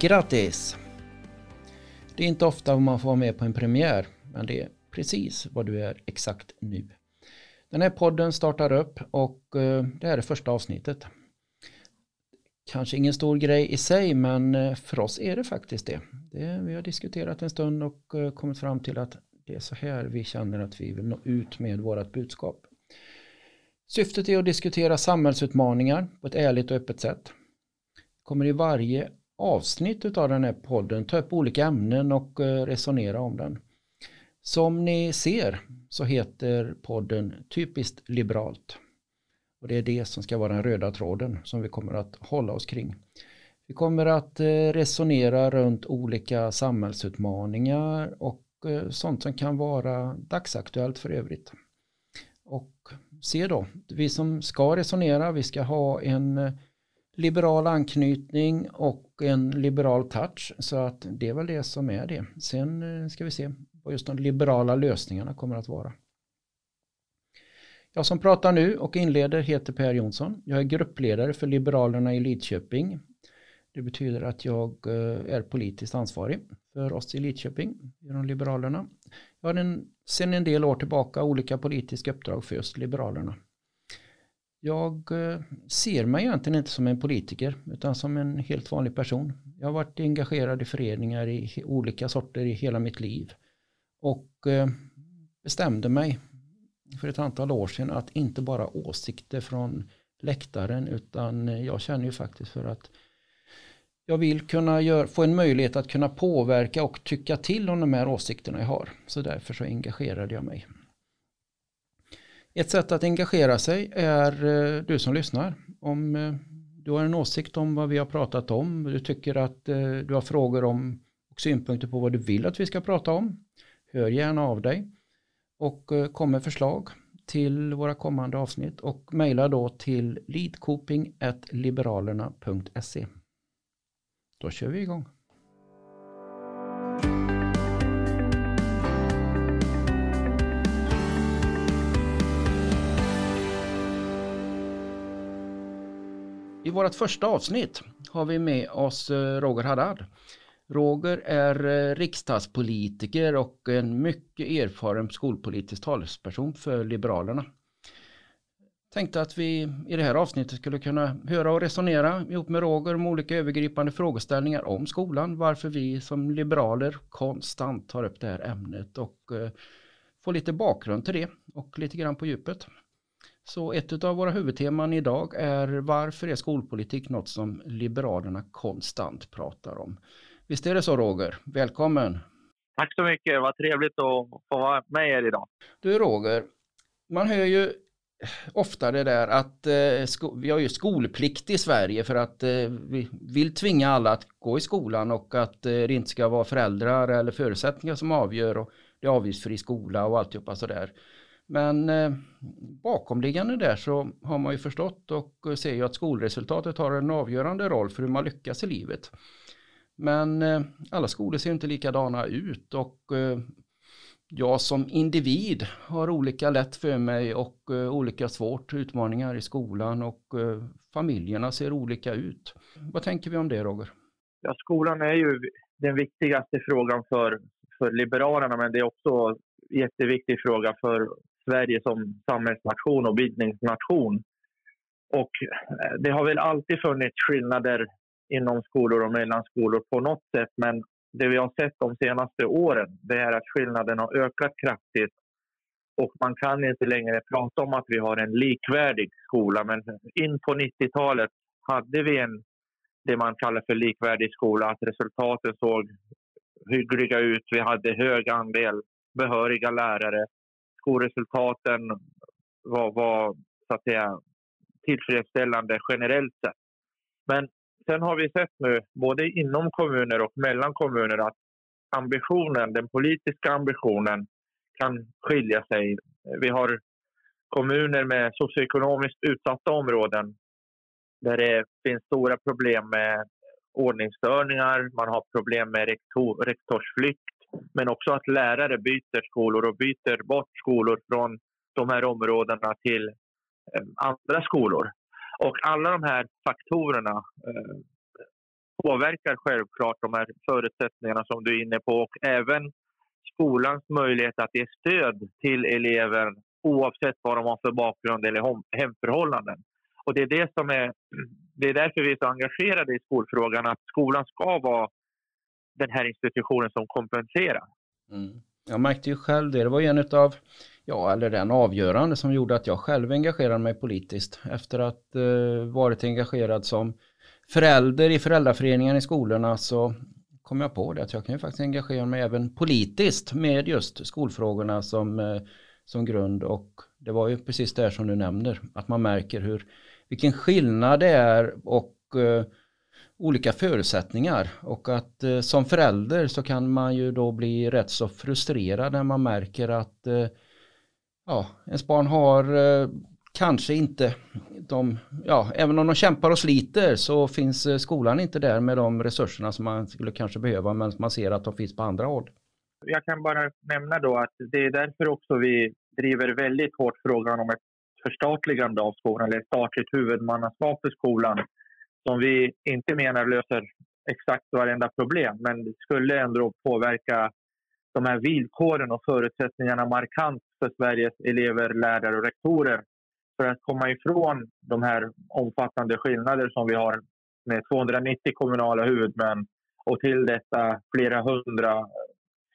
Grattis! Det är inte ofta man får vara med på en premiär, men det är precis vad du är exakt nu. Den här podden startar upp och eh, det här är första avsnittet. Kanske ingen stor grej i sig, men eh, för oss är det faktiskt det. det vi har diskuterat en stund och eh, kommit fram till att det är så här vi känner att vi vill nå ut med vårt budskap. Syftet är att diskutera samhällsutmaningar på ett ärligt och öppet sätt. Kommer i varje avsnitt av den här podden ta upp olika ämnen och eh, resonera om den. Som ni ser så heter podden Typiskt liberalt. Och det är det som ska vara den röda tråden som vi kommer att hålla oss kring. Vi kommer att eh, resonera runt olika samhällsutmaningar och eh, sånt som kan vara dagsaktuellt för övrigt. Och se då, vi som ska resonera, vi ska ha en liberal anknytning och en liberal touch. Så att det är väl det som är det. Sen eh, ska vi se vad just de liberala lösningarna kommer att vara. Jag som pratar nu och inleder heter Per Jonsson. Jag är gruppledare för Liberalerna i Lidköping. Det betyder att jag eh, är politiskt ansvarig för oss i Lidköping genom Liberalerna. Jag har en, sedan en del år tillbaka olika politiska uppdrag för just Liberalerna. Jag eh, ser mig egentligen inte som en politiker utan som en helt vanlig person. Jag har varit engagerad i föreningar i olika sorter i hela mitt liv. Och eh, bestämde mig för ett antal år sedan att inte bara åsikter från läktaren utan eh, jag känner ju faktiskt för att jag vill kunna gör, få en möjlighet att kunna påverka och tycka till om de här åsikterna jag har. Så därför så engagerade jag mig. Ett sätt att engagera sig är eh, du som lyssnar. Om eh, du har en åsikt om vad vi har pratat om, du tycker att eh, du har frågor om och synpunkter på vad du vill att vi ska prata om, hör gärna av dig och kom med förslag till våra kommande avsnitt och mejla då till leadcoping.liberalerna.se. Då kör vi igång. I vårt första avsnitt har vi med oss eh, Roger Haddad. Roger är eh, riksdagspolitiker och en mycket erfaren skolpolitisk talesperson för Liberalerna. Tänkte att vi i det här avsnittet skulle kunna höra och resonera ihop med Roger om olika övergripande frågeställningar om skolan. Varför vi som liberaler konstant tar upp det här ämnet och eh, få lite bakgrund till det och lite grann på djupet. Så ett av våra huvudteman idag är varför är skolpolitik något som Liberalerna konstant pratar om? Visst är det så Roger? Välkommen! Tack så mycket, vad trevligt att få vara med er idag. Du Roger, man hör ju ofta det där att eh, vi har ju skolplikt i Sverige för att eh, vi vill tvinga alla att gå i skolan och att eh, det inte ska vara föräldrar eller förutsättningar som avgör och det är avgiftsfri skola och alltihopa sådär. Men eh, bakomliggande där så har man ju förstått och eh, ser ju att skolresultatet har en avgörande roll för hur man lyckas i livet. Men eh, alla skolor ser inte likadana ut och eh, jag som individ har olika lätt för mig och eh, olika svårt utmaningar i skolan och eh, familjerna ser olika ut. Vad tänker vi om det Roger? Ja, skolan är ju den viktigaste frågan för, för Liberalerna men det är också en jätteviktig fråga för Sverige som samhällsnation och bildningsnation. Och eh, det har väl alltid funnits skillnader inom skolor och mellan skolor på något sätt. Men det vi har sett de senaste åren det är att skillnaden har ökat kraftigt. Och man kan inte längre prata om att vi har en likvärdig skola. Men in på 90-talet hade vi en, det man kallar för likvärdig skola. Att resultaten såg hyggliga ut. Vi hade hög andel behöriga lärare skolresultaten var, var så att säga, tillfredsställande generellt sett. Men sen har vi sett nu, både inom kommuner och mellan kommuner, att ambitionen, den politiska ambitionen kan skilja sig. Vi har kommuner med socioekonomiskt utsatta områden där det finns stora problem med ordningsstörningar, man har problem med rektor, rektorsflykt men också att lärare byter skolor och byter bort skolor från de här områdena till eh, andra skolor. Och alla de här faktorerna eh, påverkar självklart de här förutsättningarna som du är inne på och även skolans möjlighet att ge stöd till eleven oavsett vad de har för bakgrund eller hemförhållanden. Och det är det som är, det är därför vi är så engagerade i skolfrågan, att skolan ska vara den här institutionen som kompenserar. Mm. Jag märkte ju själv det, det var ju en av, ja eller den avgörande som gjorde att jag själv engagerade mig politiskt efter att eh, varit engagerad som förälder i föräldraföreningen i skolorna så kom jag på det att jag kan ju faktiskt engagera mig även politiskt med just skolfrågorna som, eh, som grund och det var ju precis det som du nämner att man märker hur vilken skillnad det är och eh, olika förutsättningar och att eh, som förälder så kan man ju då bli rätt så frustrerad när man märker att eh, ja, ens barn har eh, kanske inte de, ja, även om de kämpar och sliter så finns eh, skolan inte där med de resurserna som man skulle kanske behöva men man ser att de finns på andra håll. Jag kan bara nämna då att det är därför också vi driver väldigt hårt frågan om ett förstatligande av skolan eller ett statligt huvudmannaskap för skolan som vi inte menar löser exakt varenda problem men det skulle ändå påverka de här villkoren och förutsättningarna markant för Sveriges elever, lärare och rektorer för att komma ifrån de här omfattande skillnader som vi har med 290 kommunala huvudmän och till detta flera hundra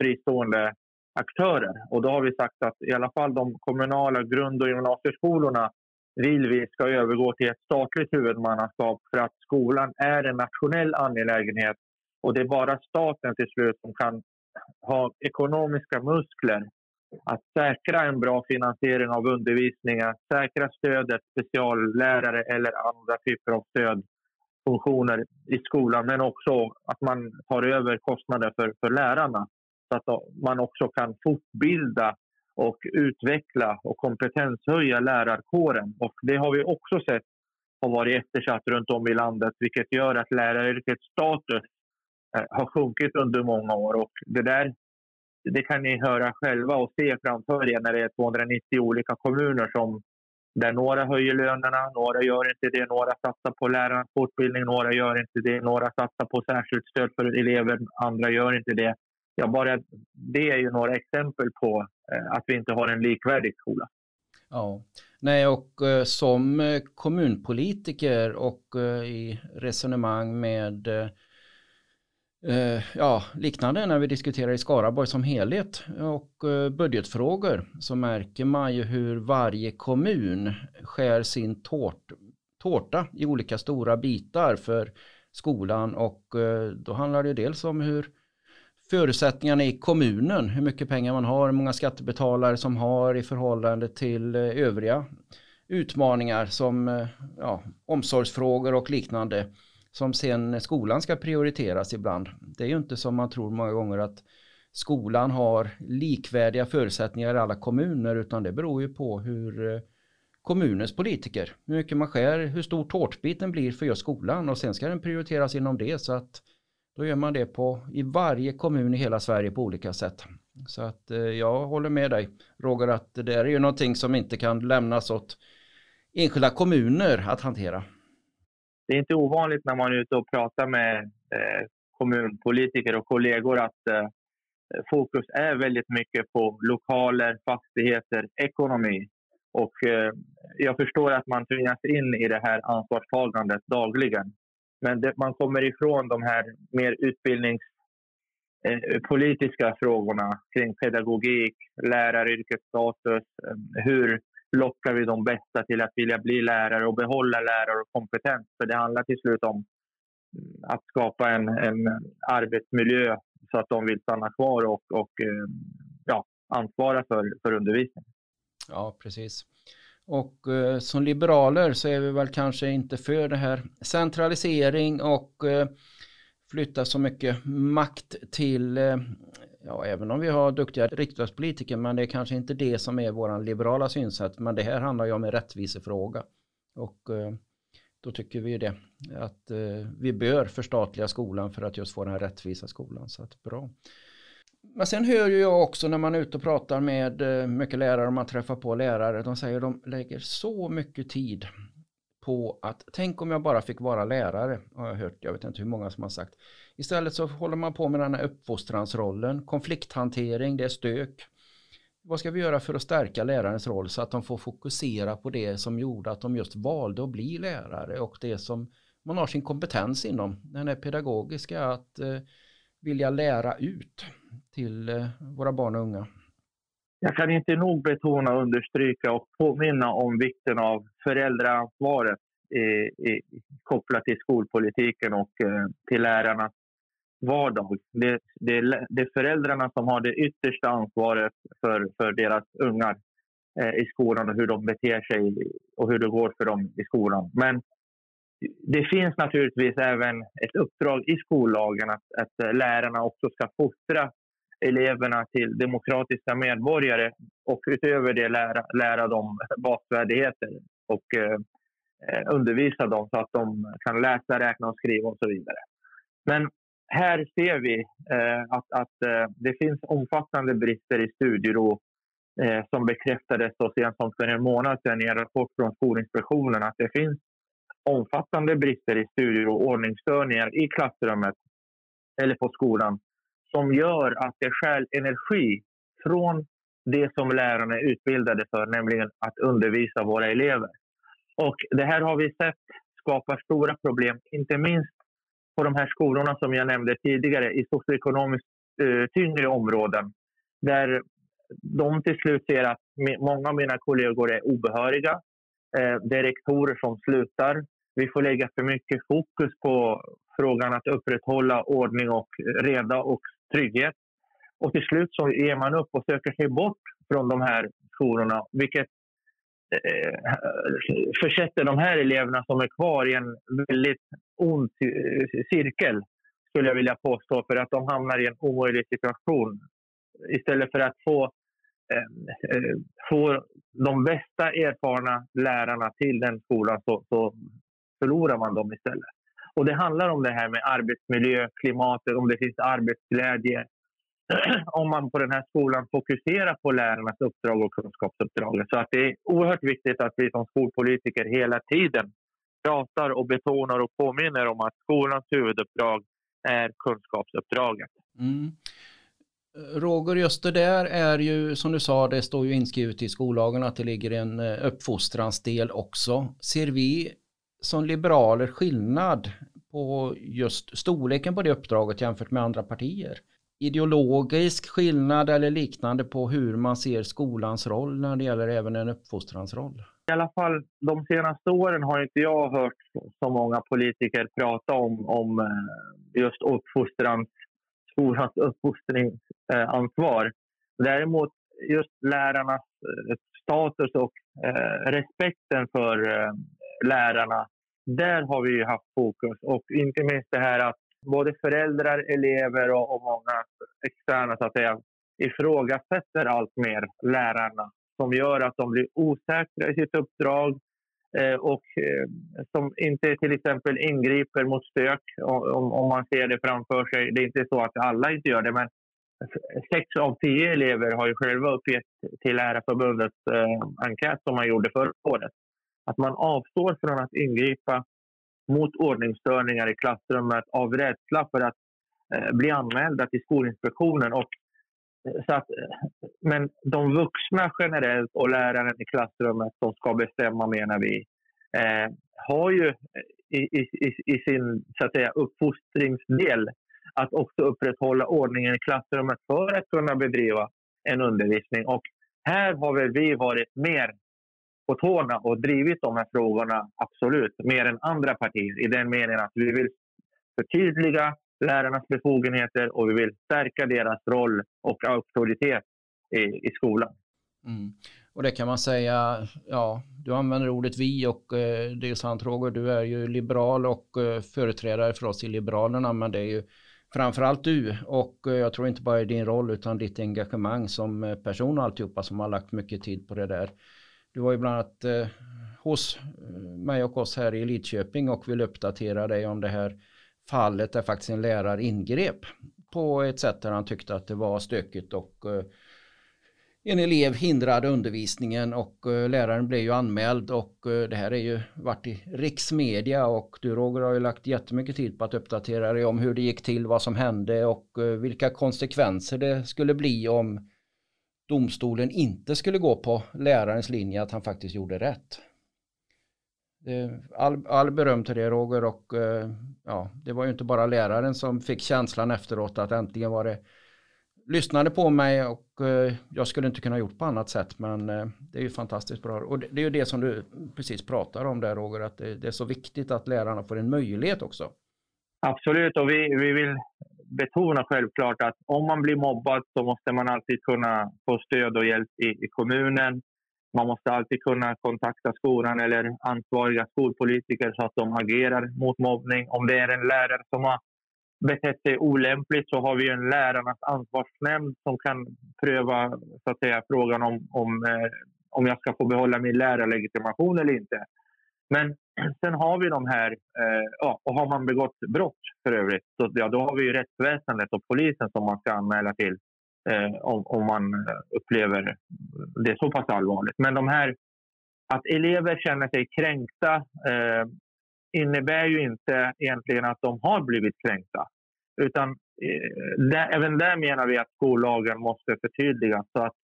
fristående aktörer. Och då har vi sagt att i alla fall de kommunala grund och gymnasieskolorna vill vi ska övergå till ett statligt huvudmannaskap för att skolan är en nationell angelägenhet och det är bara staten till slut som kan ha ekonomiska muskler att säkra en bra finansiering av undervisningen, säkra stödet, speciallärare eller andra typer av stödfunktioner i skolan men också att man tar över kostnader för, för lärarna så att man också kan fortbilda och utveckla och kompetenshöja lärarkåren. Och det har vi också sett har varit eftersatt runt om i landet vilket gör att läraryrkets status eh, har sjunkit under många år. Och det där det kan ni höra själva och se framför er när det är 290 olika kommuner som där några höjer lönerna, några gör inte det, några satsar på lärarnas fortbildning, några gör inte det, några satsar på särskilt stöd för elever, andra gör inte det. Ja, bara det är ju några exempel på eh, att vi inte har en likvärdig skola. Ja, nej och eh, som eh, kommunpolitiker och i resonemang med ja, liknande när vi diskuterar i Skaraborg som helhet och budgetfrågor så märker man ju hur varje kommun skär sin tårt, tårta i olika stora bitar för skolan och då handlar det dels om hur förutsättningarna i kommunen, hur mycket pengar man har, hur många skattebetalare som har i förhållande till eh, övriga utmaningar som eh, ja, omsorgsfrågor och liknande som sen skolan ska prioriteras ibland. Det är ju inte som man tror många gånger att skolan har likvärdiga förutsättningar i alla kommuner utan det beror ju på hur eh, kommunens politiker, hur mycket man skär, hur stor tårtbiten blir för just skolan och sen ska den prioriteras inom det så att då gör man det på i varje kommun i hela Sverige på olika sätt. Så att eh, jag håller med dig Roger att det är ju någonting som inte kan lämnas åt enskilda kommuner att hantera det är inte ovanligt när man är ute och pratar med eh, kommunpolitiker och kollegor att eh, fokus är väldigt mycket på lokaler, fastigheter, ekonomi. Och eh, jag förstår att man tvingas in i det här ansvarstagandet dagligen. Men det, man kommer ifrån de här mer utbildningspolitiska eh, frågorna kring pedagogik, läraryrkets status, eh, hur lockar vi de bästa till att vilja bli lärare och behålla lärare och kompetens. För det handlar till slut om mm, att skapa en, en arbetsmiljö så att de vill stanna kvar och, och eh, ja, ansvara för, för undervisningen. Ja, precis. Och eh, som liberaler så är vi väl kanske inte för det här centralisering och eh, flytta så mycket makt till eh, ja, även om vi har duktiga riksdagspolitiker, men det är kanske inte det som är vår liberala synsätt, men det här handlar ju om en rättvisefråga. Och eh, då tycker vi det, att eh, vi bör förstatliga skolan för att just få den här rättvisa skolan. Så att bra. Men sen hör ju jag också när man är ute och pratar med eh, mycket lärare och man träffar på lärare, de säger att de lägger så mycket tid på att tänk om jag bara fick vara lärare, har jag hört, jag vet inte hur många som har sagt. Istället så håller man på med den här uppfostransrollen, konflikthantering, det är stök. Vad ska vi göra för att stärka lärarens roll så att de får fokusera på det som gjorde att de just valde att bli lärare och det som man har sin kompetens inom, den är pedagogiska, att eh, vilja lära ut till eh, våra barn och unga. Jag kan inte nog betona, understryka och påminna om vikten av föräldraansvaret i, i, kopplat till skolpolitiken och eh, till lärarnas vardag. Det, det, det, är föräldrarna som har det yttersta ansvaret för, för deras ungar eh, i skolan och hur de beter sig och hur det går för dem i skolan. Men det finns naturligtvis även ett uppdrag i skollagen att, att eh, lärarna också ska fostra eleverna till demokratiska medborgare och utöver det lära, lära dem basfärdigheter och eh, eh, undervisa dem så att de kan läsa, räkna och skriva och så vidare. Men här ser vi eh, att, att eh, det finns omfattande brister i studiero eh, som bekräftades så sent som för en månad sedan i en rapport från Skolinspektionen att det finns omfattande brister i studier och ordningsstörningar i klassrummet eller på skolan som gör att det stjäl energi från det som lärarna är utbildade för, nämligen att undervisa våra elever. Och det här har vi sett skapar stora problem, inte minst på de här skolorna som jag nämnde tidigare i socioekonomiskt eh, tyngre områden där de till slut ser att många av mina kollegor är obehöriga. Eh, det är rektorer som slutar. Vi får lägga för mycket fokus på frågan att upprätthålla ordning och reda och trygghet. Och till slut så ger man upp och söker sig bort från de här skolorna vilket eh, försätter de här eleverna som är kvar i en väldigt ond cirkel skulle jag vilja påstå för att de hamnar i en omöjlig situation. Istället för att få, eh, eh få de bästa erfarna lärarna till den skolan så, så förlorar man dem istället. Och det handlar om det här med arbetsmiljö, klimatet, om det finns arbetsglädje. om man på den här skolan fokuserar på lärarnas uppdrag och kunskapsuppdraget. Så att det är oerhört viktigt att vi som skolpolitiker hela tiden pratar och betonar och påminner om att skolans huvuduppdrag är kunskapsuppdraget. Mm. Roger, just det där är ju som du sa, det står ju inskrivet i skollagen att det ligger en eh, uppfostransdel också. Ser vi som liberaler skillnad på just storleken på det uppdraget jämfört med andra partier? Ideologisk skillnad eller liknande på hur man ser skolans roll när det gäller även en uppfostrans roll? I alla fall de senaste åren har inte jag hört så många politiker prata om, om eh, just uppfostrans, skolans uppfostringsansvar. Däremot just lärarnas eh, status och eh, respekten för eh, lärarna där har vi haft fokus och inte minst det här att både föräldrar, elever och, och många externa så att säga, ifrågasätter allt mer lärarna som gör att de blir osäkra i sitt uppdrag eh, och eh, som inte till exempel ingriper mot stök om, om man ser det framför sig. Det är inte så att alla inte gör det, men sex av tio elever har ju själva uppgett till Lärarförbundets eh, enkät som man gjorde förra året att man avstår från att ingripa mot ordningsstörningar i klassrummet av rädsla för att eh, bli anmälda till Skolinspektionen. Och, eh, så att, eh, men de vuxna generellt och läraren i klassrummet som ska bestämma menar vi eh, har ju i, i, i, sin så att säga, uppfostringsdel att också upprätthålla ordningen i klassrummet för att kunna bedriva en undervisning. Och här har väl vi varit mer på tårna och drivit de här frågorna, absolut, mer än andra partier i den meningen att vi vill förtydliga lärarnas befogenheter och vi vill stärka deras roll och auktoritet i, i skolan. Mm. Och det kan man säga, ja, du använder ordet vi och eh, det är sant Roger, du är ju liberal och eh, företrädare för oss i Liberalerna, men det är ju framförallt du och eh, jag tror inte bara i din roll utan ditt engagemang som eh, person och alltihopa som har lagt mycket tid på det där. Du var ju bland annat eh, hos eh, mig och oss här i Lidköping och vill uppdatera dig om det här fallet där faktiskt en lärare ingrep på ett sätt där han tyckte att det var stökigt och eh, en elev hindrade undervisningen och eh, läraren blev ju anmäld och eh, det här är ju varit i riksmedia och du Roger har ju lagt jättemycket tid på att uppdatera dig om hur det gick till, vad som hände och eh, vilka konsekvenser det skulle bli om domstolen inte skulle gå på lärarens linje att han faktiskt gjorde rätt. All, all beröm till det Roger och eh, ja, det var ju inte bara läraren som fick känslan efteråt att äntligen var det lyssnade på mig och eh, jag skulle inte kunna gjort på annat sätt men eh, det är ju fantastiskt bra. Och det, det, är ju det som du precis pratar om där Roger, att det, det, är så viktigt att lärarna får en möjlighet också. Absolut, och vi, vi vill betona självklart att om man blir mobbad så måste man alltid kunna få stöd och hjälp i, i kommunen. Man måste alltid kunna kontakta skolan eller ansvariga skolpolitiker så att de agerar mot mobbning. Om det är en lärare som har betett sig olämpligt så har vi en lärarnas ansvarsnämnd som kan pröva så att säga, frågan om, om, eh, om jag ska få behålla min lärarlegitimation eller inte. Men sen har vi de här, eh, ja, och har man begått brott för övrigt, så, ja, då har vi ju rättsväsendet och polisen som man ska anmäla till eh, om, om man upplever det så pass allvarligt. Men de här, att elever känner sig kränkta eh, innebär ju inte egentligen att de har blivit kränkta. Utan eh, där, även där menar vi att skollagen måste förtydligas så att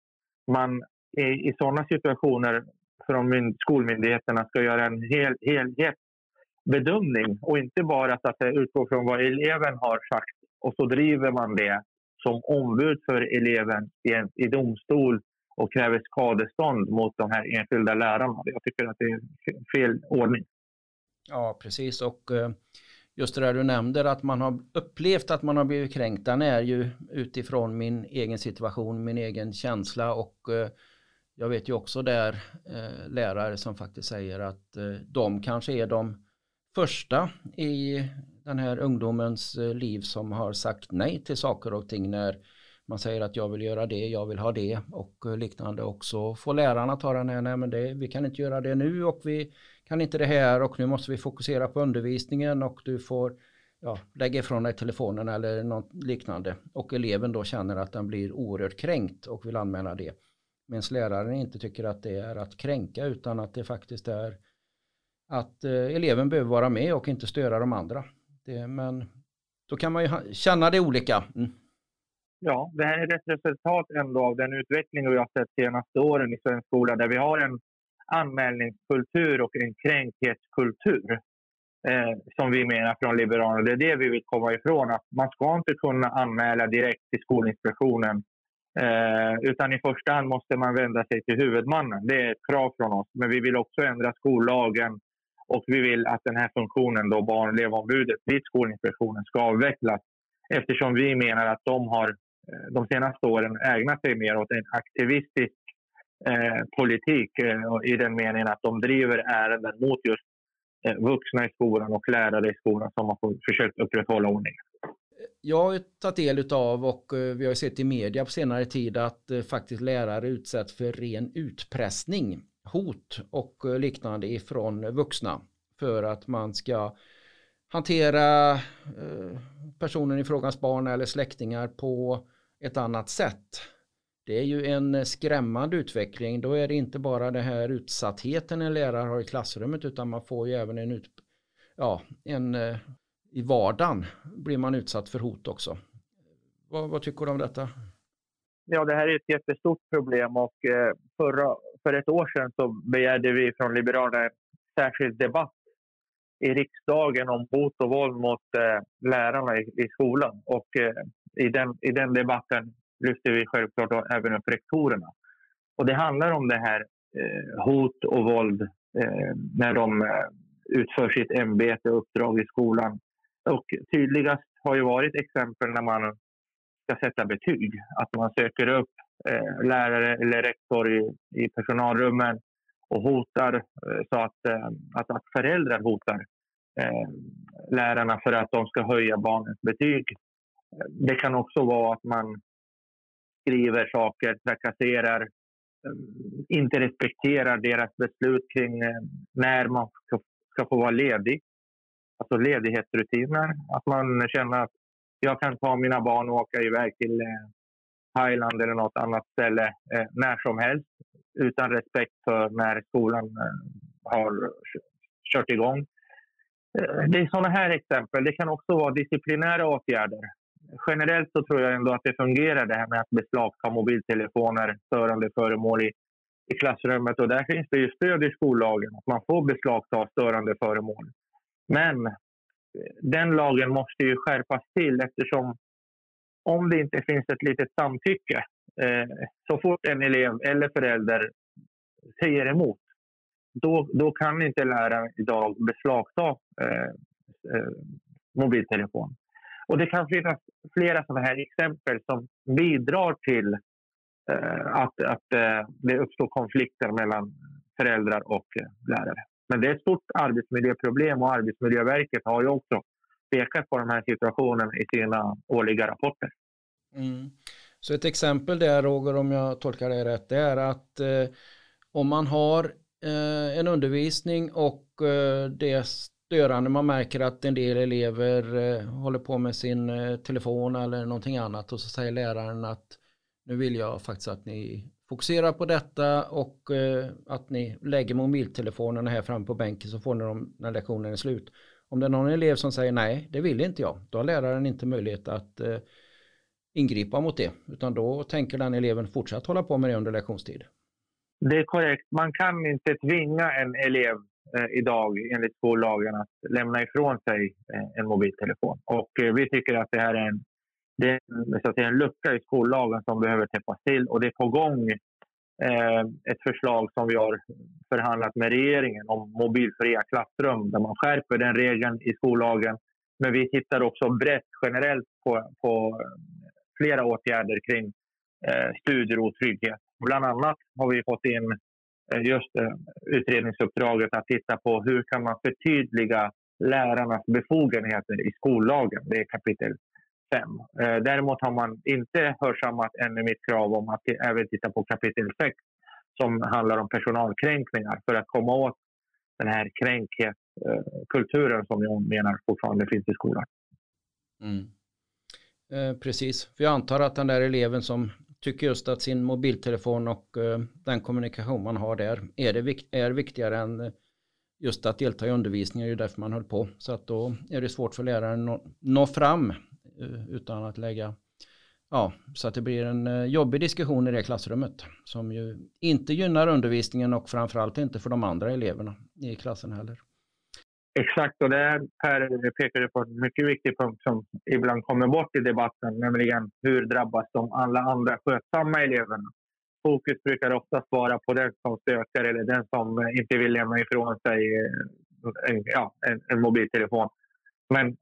man i, i sådana situationer från skolmyndigheterna ska göra en hel, helhetsbedömning och inte bara så att utgå från vad eleven har sagt och så driver man det som ombud för eleven i, i domstol och kräver skadestånd mot de här enskilda lärarna. Jag tycker att det är fel ordning. Ja, precis. Och eh, just det där du nämnde att man har upplevt att man har blivit kränkt. Den är ju utifrån min egen situation, min egen känsla och eh, jag vet ju också där eh, lärare som faktiskt säger att eh, de kanske är de första i den här ungdomens eh, liv som har sagt nej till saker och ting när man säger att jag vill göra det, jag vill ha det och eh, liknande också. Får lärarna ta den här, nej men det, vi kan inte göra det nu och vi kan inte det här och nu måste vi fokusera på undervisningen och du får ja, lägga ifrån dig telefonen eller något liknande. Och eleven då känner att den blir oerhört kränkt och vill anmäla det. Medan läraren inte tycker att det är att kränka utan att det faktiskt är att eh, eleven behöver vara med och inte störa de andra. Det, men då kan man ju känna det olika. Mm. Ja, det här är ett resultat ändå av den utveckling vi har sett senaste åren i svensk skola där vi har en anmälningskultur och en kränkthetskultur eh, som vi menar från Liberalerna. Det är det vi vill komma ifrån. Att man ska inte kunna anmäla direkt till Skolinspektionen eh, utan i första hand måste man vända sig till huvudmannen. Det är ett krav från oss. Men vi vill också ändra skollagen och vi vill att den här funktionen, då barn och elevombudet vid Skolinspektionen, ska avvecklas eftersom vi menar att de har eh, de senaste åren ägnat sig mer åt en aktivistisk Eh, politik eh, i den meningen att de driver ärenden mot just eh, vuxna i skolan och lärare i skolan som har försökt upprätthålla ordningen. Jag har tagit del av och eh, vi har sett i media på senare tid att eh, faktiskt lärare utsätts för ren utpressning, hot och eh, liknande ifrån vuxna för att man ska hantera personen i frågans barn eller släktingar på ett annat sätt. Det är ju en skrämmande utveckling. Då är det inte bara den här utsattheten en lärare har i klassrummet utan man får ju även en, ut, ja, en i vardagen blir man utsatt för hot också. Vad, vad, tycker du om detta? Ja, det här är ett jättestort problem och eh, förra, för ett år sedan så begärde vi från Liberalerna en särskild debatt i riksdagen om hot och våld mot eh, lärarna i, i skolan. Och eh, i, den, i den debatten lyfter vi självklart även upp rektorerna. Och det handlar om det här hot och våld när de utför sitt ämbete och uppdrag i skolan. Och tydligast har ju varit exempel när man ska sätta betyg. Att man söker upp eh, lärare eller rektor i, i personalrummen och hotar eh, så att, eh, att, att föräldrar hotar eh, lärarna för att de ska höja barnens betyg. Det kan också vara att man skriver saker, trakasserar, eh, inte respekterar deras beslut kring eh, när man ska, ska få vara ledig. Alltså ledighetsrutiner. Att man känner att jag kan ta mina barn och åka iväg till, eh, Thailand eller något annat ställe eh, när som helst utan respekt för när skolan eh, har kört igång. Eh, det är sådana här exempel. Det kan också vara disciplinära åtgärder. Generellt så tror jag ändå att det fungerar det här med att beslagta mobiltelefoner, störande föremål i, i klassrummet. Och där finns det ju stöd i skollagen att man får beslagta störande föremål. Men eh, den lagen måste ju skärpas till eftersom om det inte finns ett litet samtycke eh, så fort en elev eller förälder säger emot då, då kan inte läraren idag beslagta eh, eh, mobiltelefon. Och det kan finnas flera sådana här exempel som bidrar till eh, att, att eh, det uppstår konflikter mellan föräldrar och eh, lärare. Men det är ett stort arbetsmiljöproblem och Arbetsmiljöverket har ju också pekat på de här situationerna i sina årliga rapporter. Mm. Så ett exempel där Roger, om jag tolkar det rätt, det är att eh, om man har eh, en undervisning och eh, det är störande, man märker att en del elever eh, håller på med sin eh, telefon eller någonting annat och så säger läraren att nu vill jag faktiskt att ni Fokusera på detta och eh, att ni lägger mobiltelefonerna här framme på bänken så får ni dem när lektionen är slut. Om det är någon elev som säger nej, det vill inte jag, då har läraren inte möjlighet att eh, ingripa mot det, utan då tänker den eleven fortsatt hålla på med det under lektionstid. Det är korrekt. Man kan inte tvinga en elev eh, idag enligt skollagen att lämna ifrån sig eh, en mobiltelefon. Och eh, vi tycker att det här är en, det är, så att säga, en lucka i skollagen som behöver täppas till. Och det är på gång eh, ett förslag som vi har förhandlat med regeringen om mobilfria klassrum där man skärper den regeln i skollagen. Men vi tittar också brett generellt på, på eh, flera åtgärder kring eh, studiero och trygghet. Bland annat har vi fått in eh, just eh, utredningsuppdraget att titta på hur kan man förtydliga lärarnas befogenheter i skollagen. Det är kapitel 5. Eh, däremot har man inte hörsammat ännu mitt krav om att även titta på kapitel 6 som handlar om personalkränkningar för att komma åt den här kränkhetskulturen som jag menar fortfarande finns i skolan. Mm. Eh, precis, för jag antar att den där eleven som tycker just att sin mobiltelefon och eh, den kommunikation man har där är, det vik är viktigare än eh, just att delta i undervisningen, det är därför man höll på. Så att då är det svårt för läraren att nå fram Eh, utan att lägga, ja, så att det blir en eh, jobbig diskussion i det klassrummet som ju inte gynnar undervisningen och framförallt inte för de andra eleverna i klassen heller. Exakt, och här Per pekade på en mycket viktig punkt som ibland kommer bort i debatten, nämligen hur drabbas de alla andra skötsamma eleverna? Fokus brukar oftast vara på den som stökar eller den som eh, inte vill lämna ifrån sig en, ja, en, en mobiltelefon. Men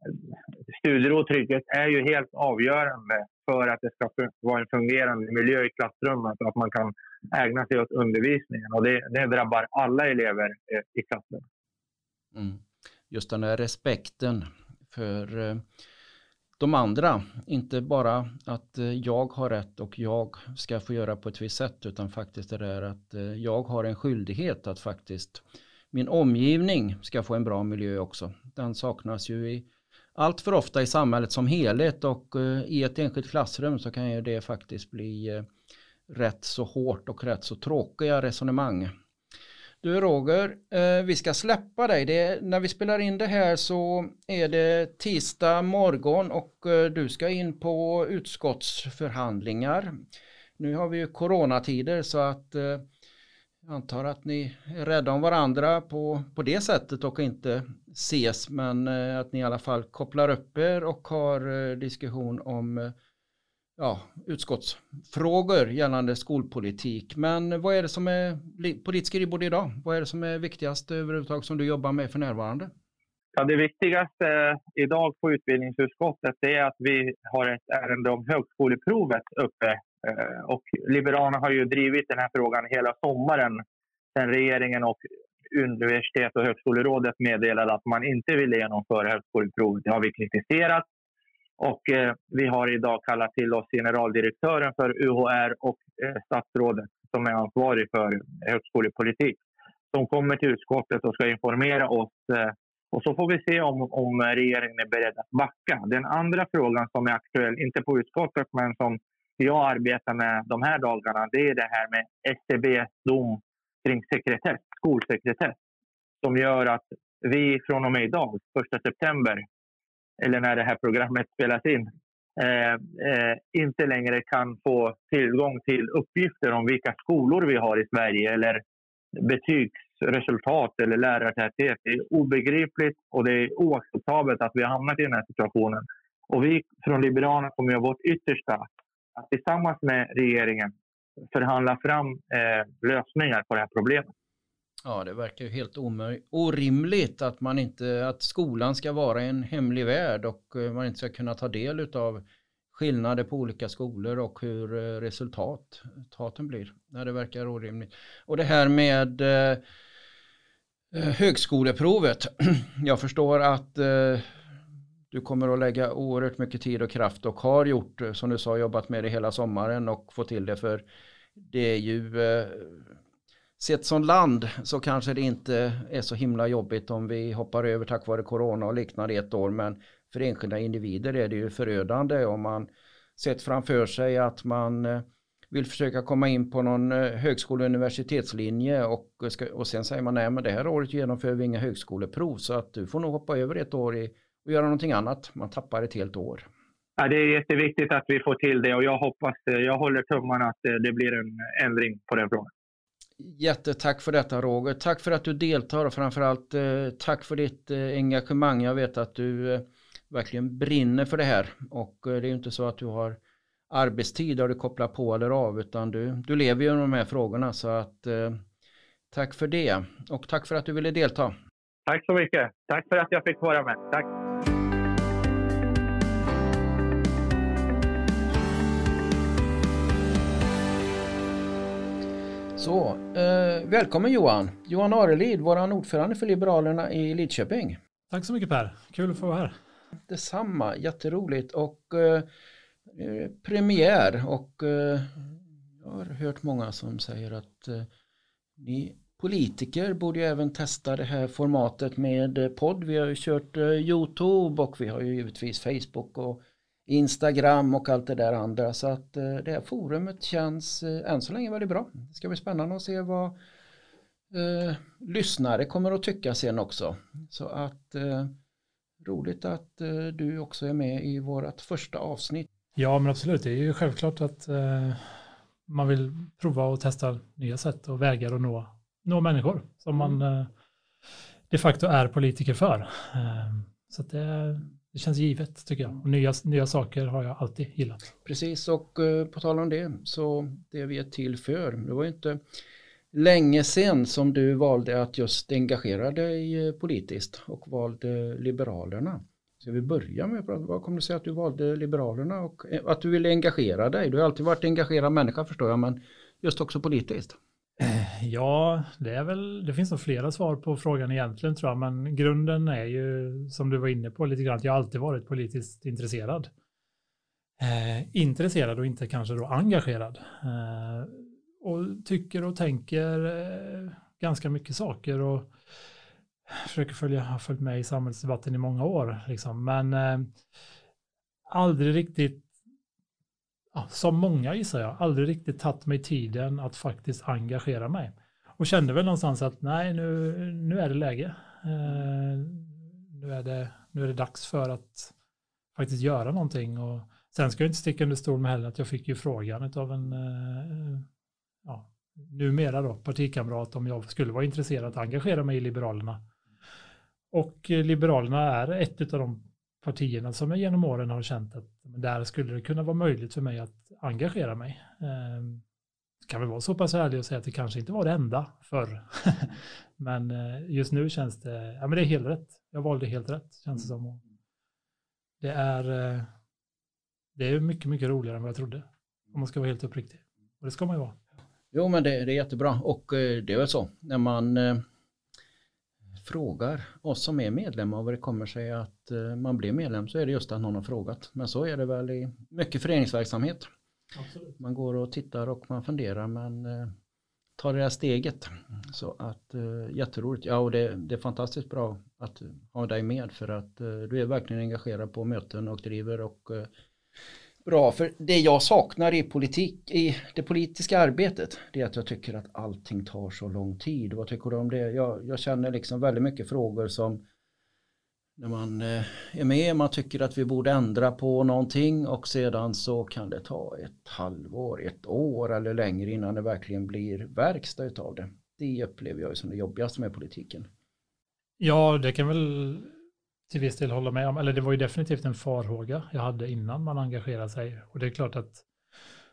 studiero och trygghet är ju helt avgörande för att det ska vara en fungerande miljö i klassrummet och att man kan ägna sig åt undervisningen. Och det, det drabbar alla elever eh, i klassen. Mm just den här respekten för eh, de andra. Inte bara att eh, jag har rätt och jag ska få göra på ett visst sätt utan faktiskt det där att jag har en skyldighet att faktiskt min omgivning ska få en bra miljö också. Den saknas ju i allt för ofta i samhället som helhet och eh, i ett enskilt klassrum så kan ju det faktiskt bli eh, rätt så hårt och rätt så tråkiga resonemang du Roger, eh, vi ska släppa dig. Det, när vi spelar in det här så är det tisdag morgon och du ska in på utskottsförhandlingar. Nu har vi ju coronatider så att eh, jag antar att ni är rädda om varandra på, på det sättet och inte ses men eh, att ni i alla fall kopplar upp er och har eh, diskussion om eh, ja, utskottsfrågor gällande skolpolitik. Men vad är det som är på ditt skrivbord idag? Vad är det som är viktigast överhuvudtaget som du jobbar med för närvarande? Ja, det viktigaste idag på utbildningsutskottet är att vi har ett ärende om högskoleprovet uppe. Eh, och Liberalerna har ju drivit den här frågan hela sommaren sen regeringen och Universitet och högskolerådet meddelade att man inte ville genomföra högskoleprovet. Det har vi kritiserat och eh, vi har idag kallat till oss generaldirektören för UHR och eh, statsrådet som är ansvarig för högskolepolitik. Som kommer till utskottet och ska informera oss. Eh, och så får vi se om, om regeringen är beredd att backa. Den andra frågan som är aktuell, inte på utskottet men som jag arbetar med de här dagarna det är det här med SCBs dom kring sekretess, skolsekretess som gör att vi från och med idag, 1 september, eller när det här programmet spelas in, eh, eh, inte längre kan få tillgång till uppgifter om vilka skolor vi har i Sverige eller betygsresultat eller lärartäthet. Det är obegripligt och det är oacceptabelt att vi har hamnat i den här situationen. Och vi från Liberalerna kommer göra vårt yttersta att tillsammans med regeringen förhandla fram eh, lösningar på det här problemet. Ja, det verkar ju helt orimligt att man inte, att skolan ska vara en hemlig värld och eh, man inte ska kunna ta del av skillnader på olika skolor och hur eh, resultaten blir. Ja, det verkar orimligt. Och det här med eh, eh högskoleprovet. Jag förstår att eh, du kommer att lägga oerhört mycket tid och kraft och har gjort, eh, som du sa, jobbat med det hela sommaren och få till det. För det är ju eh, sett som land så kanske det inte är så himla jobbigt om vi hoppar över tack vare corona och liknande ett år. Men för enskilda individer är det ju förödande om man sett framför sig att man eh, vill försöka komma in på någon eh, högskole och universitetslinje och, ska, och sen säger man nej men det här året genomför vi inga högskoleprov så att du får nog hoppa över ett år i, och göra någonting annat. Man tappar ett helt år. Ja, det är jätteviktigt att vi får till det och jag hoppas, jag håller tummarna att det blir en ändring på den frågan. Jättetack för detta Roger. Tack för att du deltar och framförallt eh, tack för ditt eh, engagemang. Jag vet att du eh, verkligen brinner för det här och det är ju inte så att du har arbetstid där du kopplar på eller av utan du, du lever ju med de här frågorna så att tack för det och tack för att du ville delta. Tack så mycket. Tack för att jag fick vara med. Tack. Så, eh, välkommen Johan. Johan Arelid, vår ordförande för Liberalerna i Lidköping. Tack så mycket Per, kul att få vara här. Detsamma, jätteroligt och eh, premiär och eh, jag har hört många som säger att eh, ni politiker borde ju även testa det här formatet med podd. Vi har ju kört eh, Youtube och vi har ju givetvis Facebook och Instagram och allt det där andra. Så att eh, det här forumet känns eh, än så länge väldigt bra. Det ska bli spännande att se vad eh, lyssnare kommer att tycka sen också. Så att eh, roligt att eh, du också är med i vårt första avsnitt. Ja men absolut, det är ju självklart att eh, man vill prova och testa nya sätt och vägar att nå, nå människor som man mm. de facto är politiker för. så att det det känns givet tycker jag. Och nya, nya saker har jag alltid gillat. Precis och uh, på tal om det så det vi är till för. Det var ju inte länge sedan som du valde att just engagera dig eh, politiskt och valde Liberalerna. Ska vi börja med vad kommer det sig att du valde Liberalerna och eh, att du ville engagera dig? Du har alltid varit engagerad människa förstår jag men just också politiskt. Ja, det är väl, det finns nog flera svar på frågan egentligen tror jag, men grunden är ju som du var inne på lite grann, att jag alltid varit politiskt intresserad. Eh, intresserad och inte kanske då engagerad. Eh, och tycker och tänker eh, ganska mycket saker och försöker följa, har följt med i samhällsdebatten i många år, liksom. men eh, aldrig riktigt som många gissar jag, aldrig riktigt tagit mig tiden att faktiskt engagera mig. Och kände väl någonstans att nej, nu, nu är det läge. Eh, nu, är det, nu är det dags för att faktiskt göra någonting. Och sen ska jag inte sticka under stol med heller att jag fick ju frågan av en eh, ja, numera då, partikamrat om jag skulle vara intresserad att engagera mig i Liberalerna. Och eh, Liberalerna är ett av de partierna som jag genom åren har känt att där skulle det kunna vara möjligt för mig att engagera mig. Eh, kan väl vara så pass ärlig och säga att det kanske inte var det enda förr. men eh, just nu känns det, ja men det är helt rätt. Jag valde helt rätt känns det som. Det är, eh, det är mycket, mycket roligare än vad jag trodde. Om man ska vara helt uppriktig. Och det ska man ju vara. Jo men det, det är jättebra och eh, det är väl så när man frågar oss som är medlemmar vad det kommer sig att eh, man blir medlem så är det just att någon har frågat. Men så är det väl i mycket föreningsverksamhet. Absolut. Man går och tittar och man funderar men eh, tar det här steget. Så att eh, jätteroligt. Ja och det, det, är fantastiskt bra att ha dig med för att du är verkligen engagerad på möten och driver och Bra, för det jag saknar i politik, i det politiska arbetet, det är att jag tycker att allting tar så lång tid. Vad tycker du om det? Jag, jag känner liksom väldigt mycket frågor som när man eh, är med, man tycker att vi borde ändra på någonting och sedan så kan det ta ett halvår, ett år eller längre innan det verkligen blir verkstad utav det. Det upplever jag som det jobbigaste med politiken. Ja, det kan väl till viss del hålla med om. Eller det var ju definitivt en farhåga jag hade innan man engagerade sig. Och det är klart att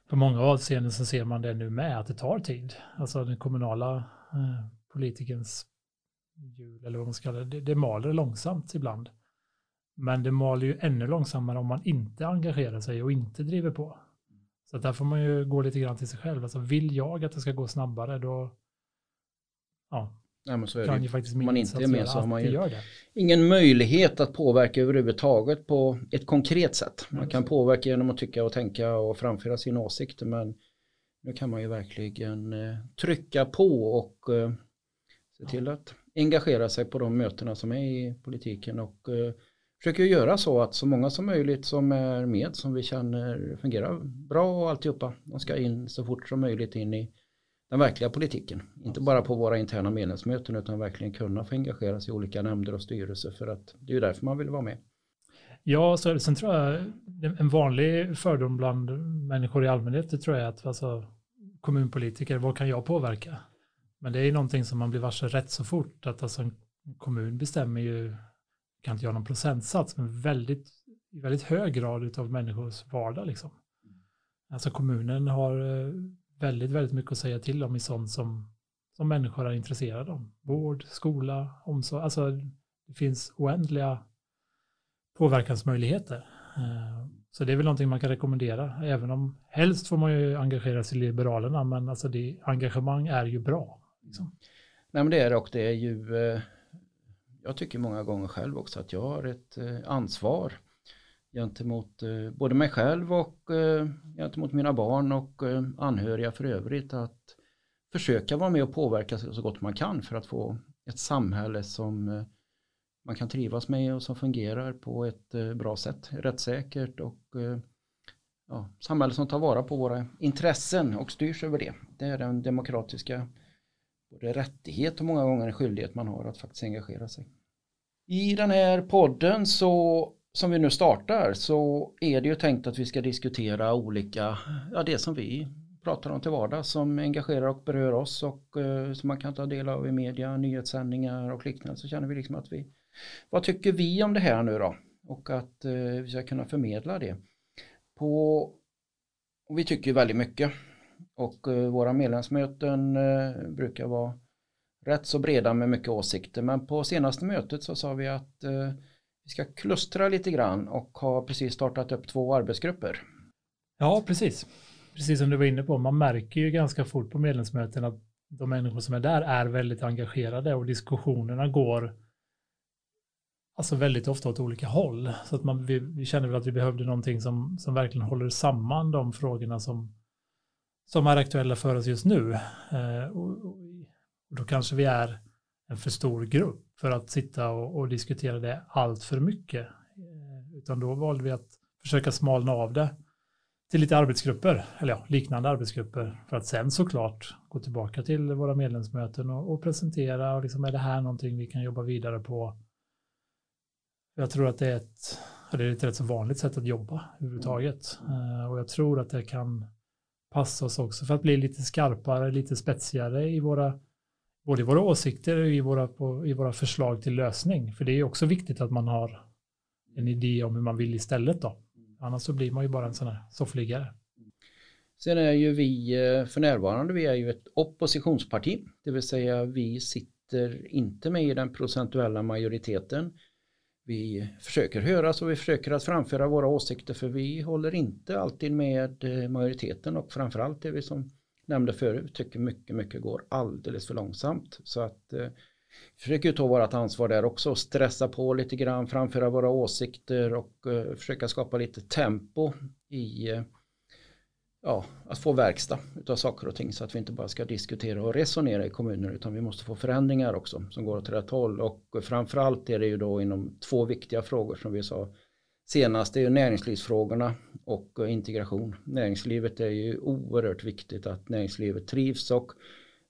på många avseenden så ser man det nu med, att det tar tid. Alltså den kommunala eh, politikens hjul, eller vad man ska kalla det, det, det maler långsamt ibland. Men det maler ju ännu långsammare om man inte engagerar sig och inte driver på. Så där får man ju gå lite grann till sig själv. Alltså vill jag att det ska gå snabbare, då ja, Ja, men så är kan det. ju faktiskt Om man inte är med så har man ju gör det. ingen möjlighet att påverka överhuvudtaget på ett konkret sätt. Man kan påverka genom att tycka och tänka och framföra sina åsikter men nu kan man ju verkligen eh, trycka på och eh, se till att engagera sig på de mötena som är i politiken och eh, försöker göra så att så många som möjligt som är med som vi känner fungerar bra och alltihopa de ska in så fort som möjligt in i den verkliga politiken. Inte bara på våra interna medlemsmöten utan verkligen kunna få engagera sig i olika nämnder och styrelser för att det är ju därför man vill vara med. Ja, så, sen tror jag en vanlig fördom bland människor i allmänhet det tror jag är att alltså, kommunpolitiker, vad kan jag påverka? Men det är ju någonting som man blir varse rätt så fort, att alltså en kommun bestämmer ju, kan inte göra någon procentsats, men väldigt, i väldigt hög grad av människors vardag liksom. Alltså kommunen har eh, väldigt, väldigt mycket att säga till om i sånt som, som människor är intresserade av. Vård, skola, omsorg, alltså det finns oändliga påverkansmöjligheter. Eh, så det är väl någonting man kan rekommendera, även om helst får man ju engagera sig i Liberalerna, men alltså det, engagemang är ju bra. Liksom. Nej men det är det och det är ju, eh, jag tycker många gånger själv också att jag har ett eh, ansvar gentemot eh, både mig själv och eh, gentemot mina barn och eh, anhöriga för övrigt att försöka vara med och påverka så gott man kan för att få ett samhälle som man kan trivas med och som fungerar på ett eh, bra sätt, rättssäkert och eh, ja, samhälle som tar vara på våra intressen och styrs över det. Det är den demokratiska både rättighet och många gånger en skyldighet man har att faktiskt engagera sig. I den här podden så som vi nu startar så är det ju tänkt att vi ska diskutera olika, ja det som vi pratar om till vardags som engagerar och berör oss och eh, som man kan ta del av i media, nyhetssändningar och liknande så känner vi liksom att vi vad tycker vi om det här nu då? Och att eh, vi ska kunna förmedla det. På, och vi tycker väldigt mycket. Och eh, våra medlemsmöten eh, brukar vara rätt så breda med mycket åsikter. Men på senaste mötet så sa vi att eh, vi ska klustra lite grann och har precis startat upp två arbetsgrupper. Ja, precis. Precis som du var inne på, man märker ju ganska fort på medlemsmöten att de människor som är där är väldigt engagerade och diskussionerna går alltså väldigt ofta åt olika håll. Så att man, vi, vi kände väl att vi behövde någonting som, som verkligen håller samman de frågorna som, som är aktuella för oss just nu. Eh, och, och, då kanske vi är en för stor grupp för att sitta och, och diskutera det allt för mycket. Eh, utan då valde vi att försöka smalna av det till lite arbetsgrupper, eller ja, liknande arbetsgrupper, för att sen såklart gå tillbaka till våra medlemsmöten och, och presentera och liksom är det här någonting vi kan jobba vidare på jag tror att det är ett, det är ett rätt så vanligt sätt att jobba överhuvudtaget. mm. och jag tror att det kan passa oss också för att bli lite skarpare, lite spetsigare i våra, både i våra åsikter och i våra, på, i våra förslag till lösning. För det är också viktigt att man har en idé om hur man vill istället då. Annars så blir man ju bara en sån här soffliggare. Sen är ju vi eh, för närvarande, vi är ju ett oppositionsparti, det vill säga vi sitter inte med i den procentuella majoriteten vi försöker höras och vi försöker att framföra våra åsikter för vi håller inte alltid med eh, majoriteten och framförallt är vi som nämnde förut tycker mycket, mycket går alldeles för långsamt. Så att eh, försöker ta vårt ansvar där också och stressa på lite grann, framföra våra åsikter och eh, försöka skapa lite tempo i eh, ja, att få verkstad av saker och ting så att vi inte bara ska diskutera och resonera i kommuner utan vi måste få förändringar också som går åt rätt håll och framförallt är det ju då inom två viktiga frågor som vi sa senaste är ju näringslivsfrågorna och eh, integration. Näringslivet är ju oerhört viktigt att näringslivet trivs och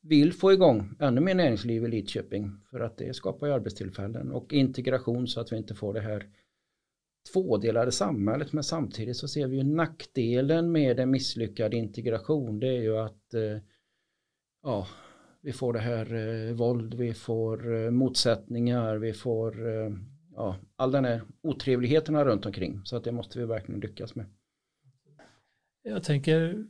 vill få igång ännu mer näringsliv i Lidköping för att det skapar ju arbetstillfällen och integration så att vi inte får det här tvådelade samhället men samtidigt så ser vi ju nackdelen med en misslyckad integration det är ju att eh, ja, vi får det här eh, våld, vi får eh, motsättningar, vi får eh, ja, all den här otrevligheterna runt omkring så att det måste vi verkligen lyckas med. Jag tänker,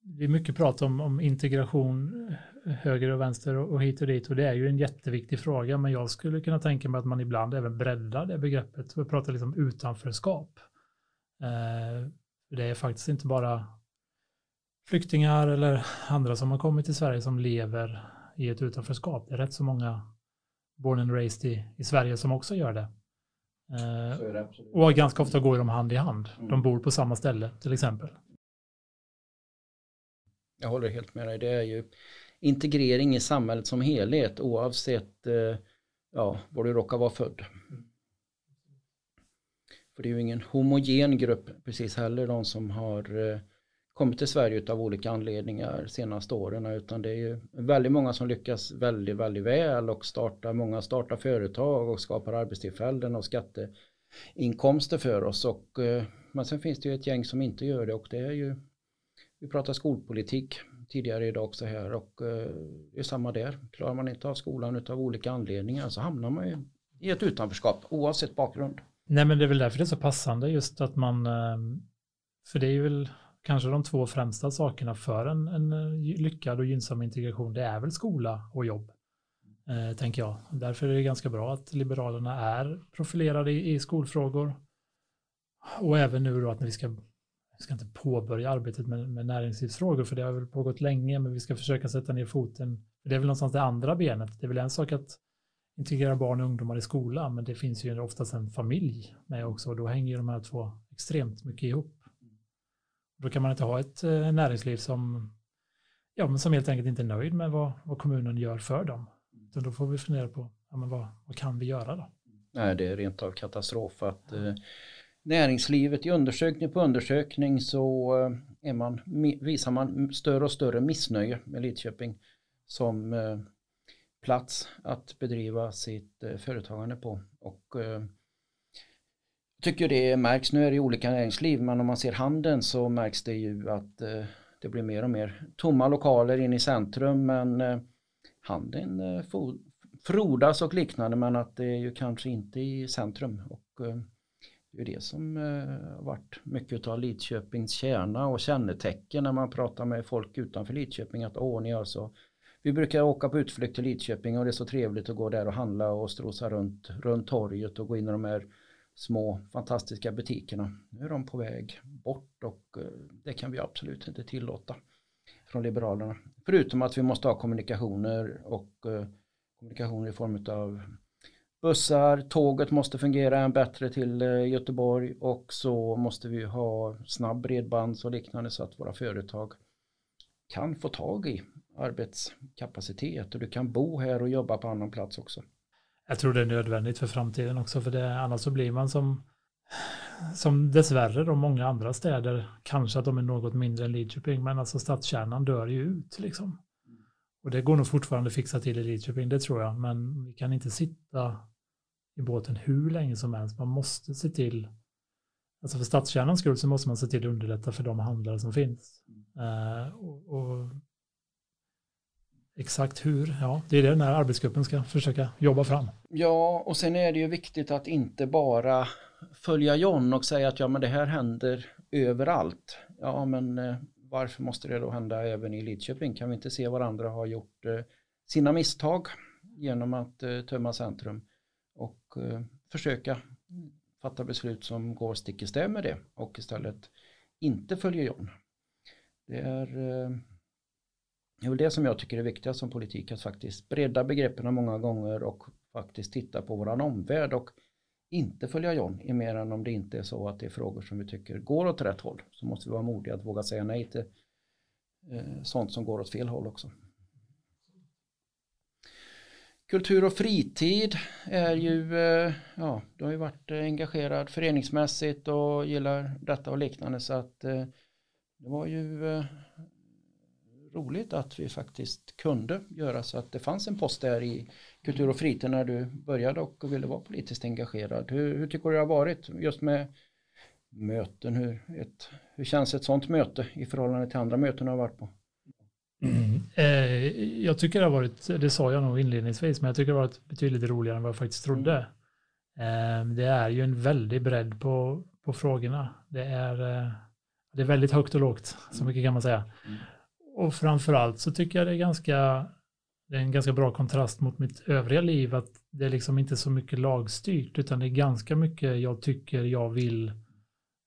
det är mycket prat om, om integration eh, höger och vänster och, och hit och dit och det är ju en jätteviktig fråga men jag skulle kunna tänka mig att man ibland även breddar det begreppet och pratar liksom utanförskap. Eh, det är faktiskt inte bara flyktingar eller andra som har kommit till Sverige som lever i ett utanförskap. Det är rätt så många born and raised i, i Sverige som också gör det. Eh, det och ganska ofta går de hand i hand. Mm. De bor på samma ställe till exempel. Jag håller helt med dig. Det är ju integrering i samhället som helhet oavsett eh, ja, var du råkar vara född. För det är ju ingen homogen grupp precis heller de som har eh, kommit till Sverige av olika anledningar senaste åren utan det är ju väldigt många som lyckas väldigt, väldigt väl och startar, många startar företag och skapar arbetstillfällen och skatteinkomster för oss och eh, men sen finns det ju ett gäng som inte gör det och det är ju vi pratar skolpolitik tidigare idag också här och eh, det är samma där. Klarar man inte av skolan av olika anledningar så hamnar man ju i ett utanförskap oavsett bakgrund. Nej men det är väl därför det är så passande just att man, eh, för det är ju väl kanske de två främsta sakerna för en, en eh, lyckad och gynnsam integration, det är väl skola och jobb. Eh, tänker jag. Därför är det ganska bra att Liberalerna är profilerade i, i skolfrågor. Och även nu då att när vi ska, vi ska inte påbörja arbetet med, med näringslivsfrågor, för det har väl pågått länge, men vi ska försöka sätta ner foten. Det är väl någonstans det andra benet. Det är väl en sak att integrera barn och ungdomar i skolan, men det finns ju oftast en familj med också, och då hänger ju de här två extremt mycket ihop. Då kan man inte ha ett eh, näringsliv som, ja, men som helt enkelt inte är nöjd med vad, vad kommunen gör för dem. Utan då får vi fundera på ja, men vad, vad kan vi göra då? Nej, det är rent av katastrof att eh, näringslivet i undersökning på undersökning så eh, är man, visar man större och större missnöje med Lidköping som eh, plats att bedriva sitt eh, företagande på. Och eh, tycker det märks, nu är det olika näringsliv, men om man ser handeln så märks det ju att eh, det blir mer och mer tomma lokaler in i centrum, men eh, handeln eh, frodas och liknande, men att det är ju kanske inte i centrum. Och det är det som har varit mycket av Lidköpings kärna och kännetecken när man pratar med folk utanför Lidköping, att åh, ni gör så vi brukar åka på utflykt till Lidköping och det är så trevligt att gå där och handla och strosa runt, runt torget och gå in i de här små fantastiska butikerna. Nu är de på väg bort och eh, det kan vi absolut inte tillåta från Liberalerna. Förutom att vi måste ha kommunikationer och eh, kommunikationer i form av bussar, tåget måste fungera än bättre till eh, Göteborg och så måste vi ha snabb bredband och liknande så att våra företag kan få tag i arbetskapacitet och du kan bo här och jobba på annan plats också. Jag tror det är nödvändigt för framtiden också, för det, annars så blir man som, som dessvärre de många andra städer, kanske att de är något mindre än Lidköping, men alltså stadskärnan dör ju ut liksom. Och det går nog fortfarande fixa till i Lidköping, det tror jag, men vi kan inte sitta i båten hur länge som helst. Man måste se till, alltså för stadskärnans skull så måste man se till att underlätta för de handlare som finns. Uh, och, och Exakt hur, ja, det är det den här arbetsgruppen ska försöka jobba fram. Ja, och sen är det ju viktigt att inte bara följa John och säga att ja, men det här händer överallt. Ja, men eh, varför måste det då hända även i Lidköping? Kan vi inte se varandra har gjort eh, sina misstag genom att eh, tömma centrum och eh, försöka fatta beslut som går stick i stäv med det och istället inte följa John. Det är eh, det är väl det som jag tycker är viktigast som politik, att faktiskt bredda begreppen många gånger och faktiskt titta på våran omvärld och inte följa John i mer än om det inte är så att det är frågor som vi tycker går åt rätt håll. Så måste vi vara modiga att våga säga nej till eh, sånt som går åt fel håll också. Kultur och fritid är ju, eh, ja, du har ju varit engagerad föreningsmässigt och gillar detta och liknande så att eh, det var ju roligt att vi faktiskt kunde göra så att det fanns en post där i kultur och fritid när du började och ville vara politiskt engagerad. Hur, hur tycker du det har varit just med möten? Hur, ett, hur känns ett sånt möte i förhållande till andra möten du har varit på? Mm. Eh, jag tycker det har varit, det sa jag nog inledningsvis, men jag tycker det har varit betydligt roligare än vad jag faktiskt trodde. Eh, det är ju en väldig bredd på, på frågorna. Det är, eh, det är väldigt högt och lågt, så mycket kan man säga. Mm. Och framförallt så tycker jag det är ganska det är en ganska bra kontrast mot mitt övriga liv att det är liksom inte så mycket lagstyrt utan det är ganska mycket jag tycker jag vill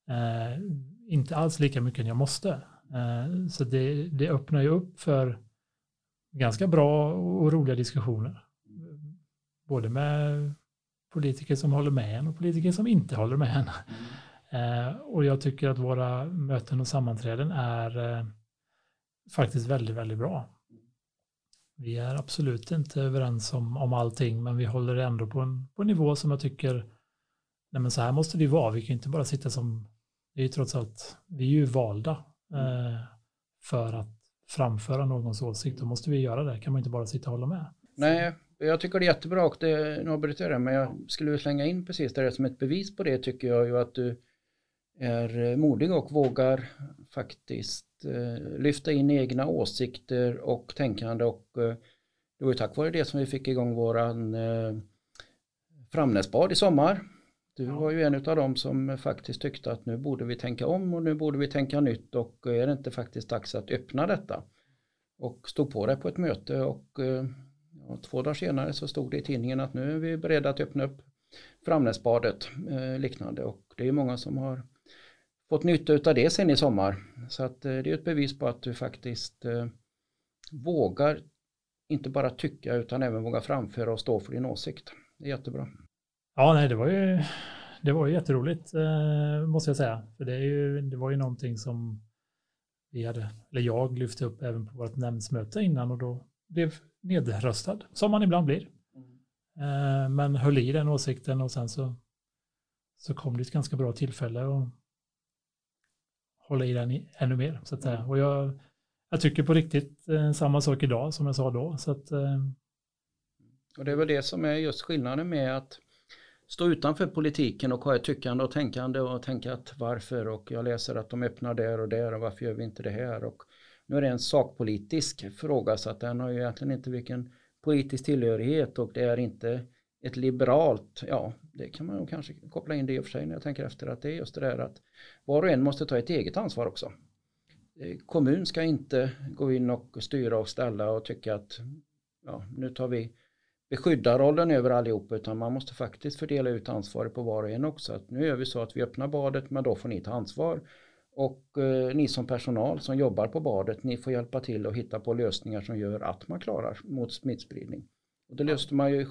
eh, inte alls lika mycket än jag måste. Eh, så det, det öppnar ju upp för ganska bra och roliga diskussioner. Både med politiker som håller med en och politiker som inte håller med en. Mm. Eh, och jag tycker att våra möten och sammanträden är eh, faktiskt väldigt, väldigt bra. Vi är absolut inte överens om, om allting, men vi håller ändå på en, på en nivå som jag tycker, nej men så här måste det ju vara, vi kan inte bara sitta som, det är ju trots allt, vi är ju valda eh, för att framföra någons åsikt, då måste vi göra det, kan man inte bara sitta och hålla med. Nej, jag tycker det är jättebra och det, nu avbryter jag det, men jag skulle slänga in precis det som ett bevis på det tycker jag ju att du är modig och vågar faktiskt eh, lyfta in egna åsikter och tänkande och eh, det var ju tack vare det som vi fick igång våran eh, Framnäsbad i sommar. Du var ju en av dem som faktiskt tyckte att nu borde vi tänka om och nu borde vi tänka nytt och är det inte faktiskt dags att öppna detta? Och stod på det på ett möte och eh, ja, två dagar senare så stod det i tidningen att nu är vi beredda att öppna upp Framnäsbadet eh, liknande och det är många som har fått nytta av det sen i sommar. Så att eh, det är ett bevis på att du faktiskt eh, vågar inte bara tycka utan även våga framföra och stå för din åsikt. Det är jättebra. Ja, nej, det var ju, det var ju jätteroligt eh, måste jag säga. För det, är ju, det var ju någonting som vi hade, eller jag lyfte upp även på vårt nämndsmöte innan och då blev nedröstad, som man ibland blir. Mm. men höll i den åsikten och sen så, så kom det ett ganska bra tillfälle och hålla i den ännu mer. Så att säga. Mm. Och jag, jag tycker på riktigt eh, samma sak idag som jag sa då. Så att, eh. Och det är väl det som är just skillnaden med att stå utanför politiken och ha ett tyckande och tänkande och tänka att varför och jag läser att de öppnar där och där och varför gör vi inte det här och nu är det en sakpolitisk fråga så att den har ju egentligen inte vilken politisk tillhörighet och det är inte ett liberalt, ja det kan man nog kanske koppla in det i och för sig när jag tänker efter att det är just det där att var och en måste ta ett eget ansvar också. Eh, kommun ska inte gå in och styra och ställa och tycka att ja, nu tar vi beskyddarrollen över allihop utan man måste faktiskt fördela ut ansvaret på var och en också. Att nu gör vi så att vi öppnar badet men då får ni ta ansvar. Och eh, ni som personal som jobbar på badet, ni får hjälpa till och hitta på lösningar som gör att man klarar mot smittspridning. Och det löste man ju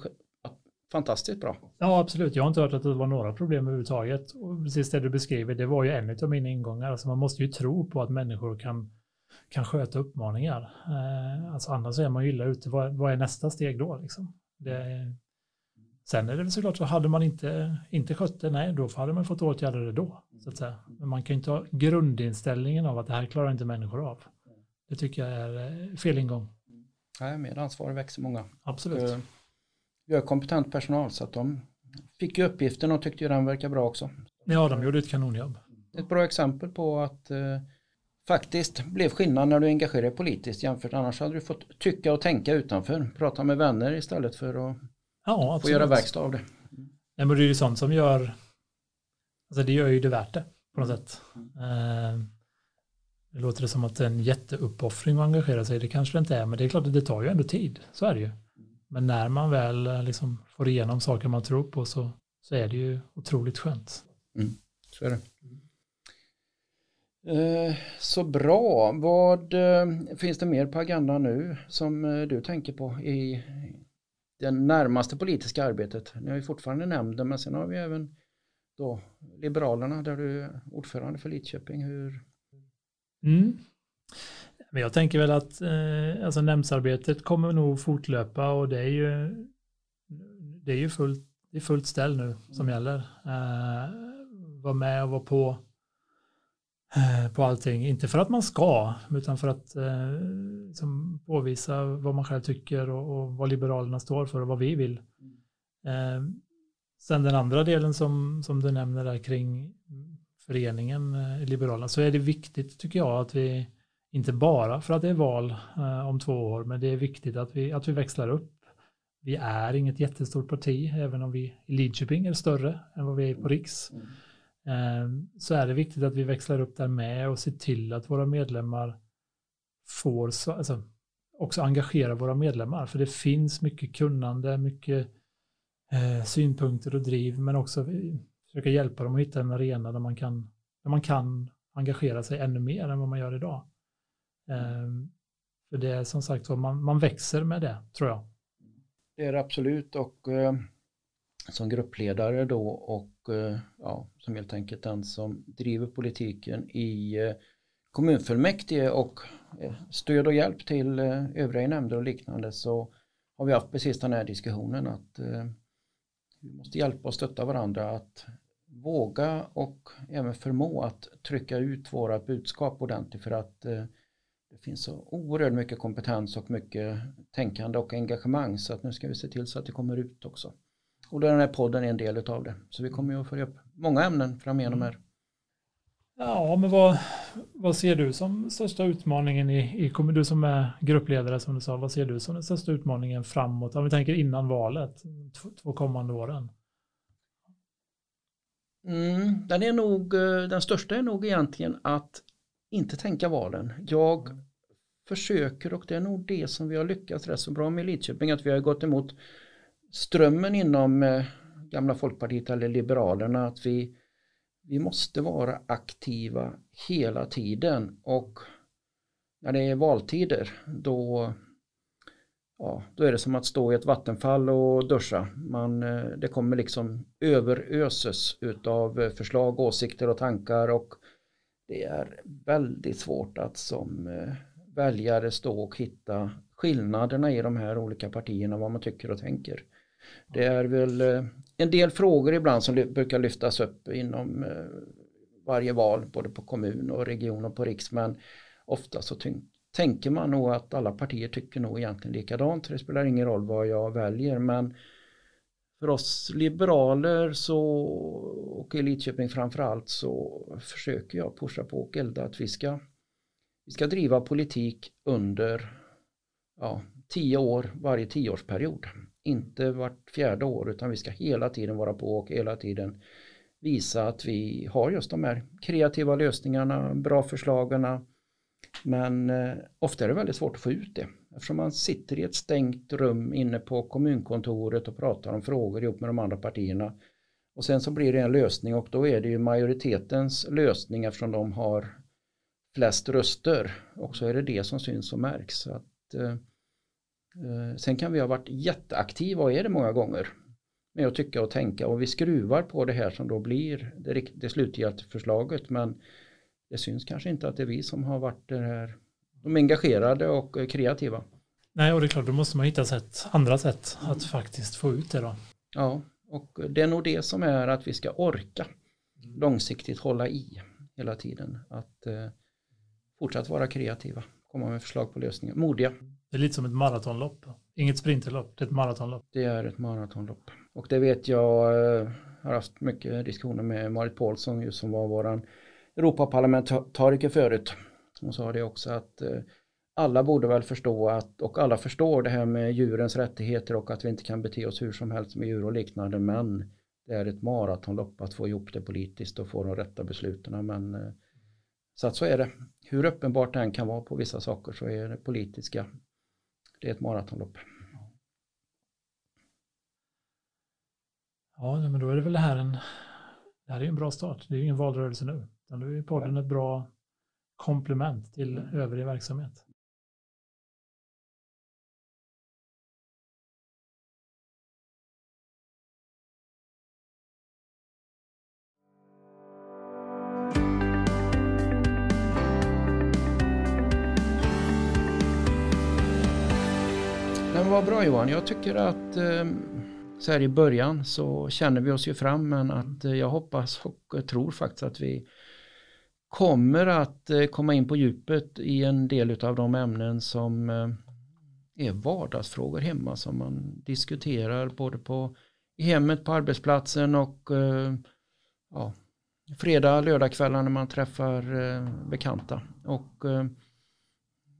fantastiskt bra. Ja, absolut. Jag har inte hört att det var några problem överhuvudtaget. Och precis det du beskriver, det var ju en av mina ingångar. Alltså man måste ju tro på att människor kan, kan sköta uppmaningar. Eh, alltså annars är man ju illa ute. Vad, vad är nästa steg då? Liksom? Det, sen är det väl såklart så hade man inte, inte skött det, nej, då hade man fått åtgärda det då. Så att säga. Men man kan ju inte ha grundinställningen av att det här klarar inte människor av. Det tycker jag är eh, fel ingång. Nej, med ansvar växer många. Absolut. Uh, vi har kompetent personal så att de fick ju uppgiften och tyckte ju den verkar bra också. Ja, de gjorde ett kanonjobb. Ett bra exempel på att eh, faktiskt blev skillnad när du engagerade dig politiskt jämfört annars hade du fått tycka och tänka utanför. Prata med vänner istället för att ja, få göra verkstad av det. Nej, men det är ju sånt som gör, alltså det gör ju det värt det på något sätt. Eh, det låter det som att det är en jätteuppoffring att engagera sig, det kanske det inte är, men det är klart att det tar ju ändå tid, så är det ju. Men när man väl eh, liksom får igenom saker man tror på så, så är det ju otroligt skönt. Mm, så är det. Eh, så bra. Vad eh, finns det mer på agendan nu som eh, du tänker på i det närmaste politiska arbetet? Ni har ju fortfarande nämnden men sen har vi även då Liberalerna där du är ordförande för Lidköping. Hur? Mm. Men jag tänker väl att eh, alltså nämndsarbetet kommer nog fortlöpa och det är ju det är ju fullt, det är fullt ställ nu som mm. gäller. Eh, var med och vara på eh, på allting. Inte för att man ska, utan för att eh, liksom påvisa vad man själv tycker och, och, vad Liberalerna står för och vad vi vill. Eh, sen den andra delen som, som du nämner där kring föreningen eh, Liberalerna så är det viktigt tycker jag att vi inte bara för att det är val eh, om två år, men det är viktigt att vi, att vi växlar upp. Vi är inget jättestort parti, även om vi i Lidköping är större än vad vi är på Riks. Mm. Eh, så är det viktigt att vi växlar upp där med och ser till att våra medlemmar får, alltså, också engagera våra medlemmar, för det finns mycket kunnande, mycket eh, synpunkter och driv, men också försöka hjälpa dem att hitta en arena där man kan, där man kan engagera sig ännu mer än vad man gör idag. Ehm, för det är som sagt man, man växer med det, tror jag. Det är det absolut och eh, som gruppledare då och eh, ja, som helt enkelt den som driver politiken i eh, kommunfullmäktige och eh, stöd och hjälp till eh, övriga övriga nämnder och liknande så har vi haft precis den här diskussionen att eh, vi måste hjälpa och stötta varandra att våga och även förmå att trycka ut våra budskap ordentligt för att eh, finns så oerhört mycket kompetens och mycket tänkande och engagemang så att nu ska vi se till så att det kommer ut också. Och den här podden är en del av det. Så vi kommer ju att följa upp många ämnen framgenom här. Ja, men vad, vad ser du som största utmaningen i, i du som är gruppledare som du sa, vad ser du som den största utmaningen framåt? Om vi tänker innan valet, två kommande åren. Mm, den är nog, eh, den största är nog egentligen att inte tänka valen. Jag försöker och det är nog det som vi har lyckats rätt så bra med Lidköping att vi har gått emot strömmen inom eh, gamla Folkpartiet eller Liberalerna att vi, vi måste vara aktiva hela tiden och när det är valtider då, ja, då är det som att stå i ett vattenfall och duscha. Man, eh, det kommer liksom överöses utav eh, förslag, åsikter och tankar och det är väldigt svårt att som eh, väljare stå och hitta skillnaderna i de här olika partierna, vad man tycker och tänker. Det är väl eh, en del frågor ibland som brukar lyftas upp inom eh, varje val, både på kommun och region och på riks, men ofta så tänker man nog att alla partier tycker nog egentligen likadant. Det spelar ingen roll vad jag väljer, men för oss liberaler så, och i Lidköping framförallt så försöker jag pusha på och elda att vi ska, vi ska driva politik under ja, tio år varje tioårsperiod. Inte vart fjärde år utan vi ska hela tiden vara på och hela tiden visa att vi har just de här kreativa lösningarna, bra förslagen. Men eh, ofta är det väldigt svårt att få ut det. Eftersom man sitter i ett stängt rum inne på kommunkontoret och pratar om frågor ihop med de andra partierna. Och sen så blir det en lösning och då är det ju majoritetens lösning eftersom de har flest röster. Och så är det det som syns och märks. Så att, eh, eh sen kan vi ha varit jätteaktiva och är det många gånger med att tycka och tänka och vi skruvar på det här som då blir det, det slutgiltiga förslaget men det syns kanske inte att det är vi som har varit det här de engagerade och kreativa. Nej, och det är klart, då måste man hitta sätt, andra sätt att faktiskt få ut det då. Ja, och det är nog det som är att vi ska orka långsiktigt hålla i hela tiden. Att eh, fortsatt vara kreativa, komma med förslag på lösningar, modiga. Det är lite som ett maratonlopp, inget sprinterlopp, det är ett maratonlopp. Det är ett maratonlopp. Och det vet jag, eh, har haft mycket diskussioner med Marit Paulsson just som var våran Europaparlamentariker förut hon sa det också att eh, alla borde väl förstå att, och alla förstår det här med djurens rättigheter och att vi inte kan bete oss hur som helst med djur och liknande, men det är ett maratonlopp att få ihop det politiskt och få de rätta besluten. Men, eh, så att så är det. Hur uppenbart det än kan vara på vissa saker så är det politiska, det är ett maratonlopp. Ja, men då är det väl det här en, det här är en bra start. Det är ju ingen valrörelse nu, utan då är podden ett bra komplement till mm. övrig verksamhet. Vad bra Johan, jag tycker att eh, så här i början så känner vi oss ju fram men att eh, jag hoppas och tror faktiskt att vi kommer att eh, komma in på djupet i en del av de ämnen som eh, är vardagsfrågor hemma som man diskuterar både på i hemmet, på arbetsplatsen och ja, fredag, lördagkvällar när man träffar bekanta. Och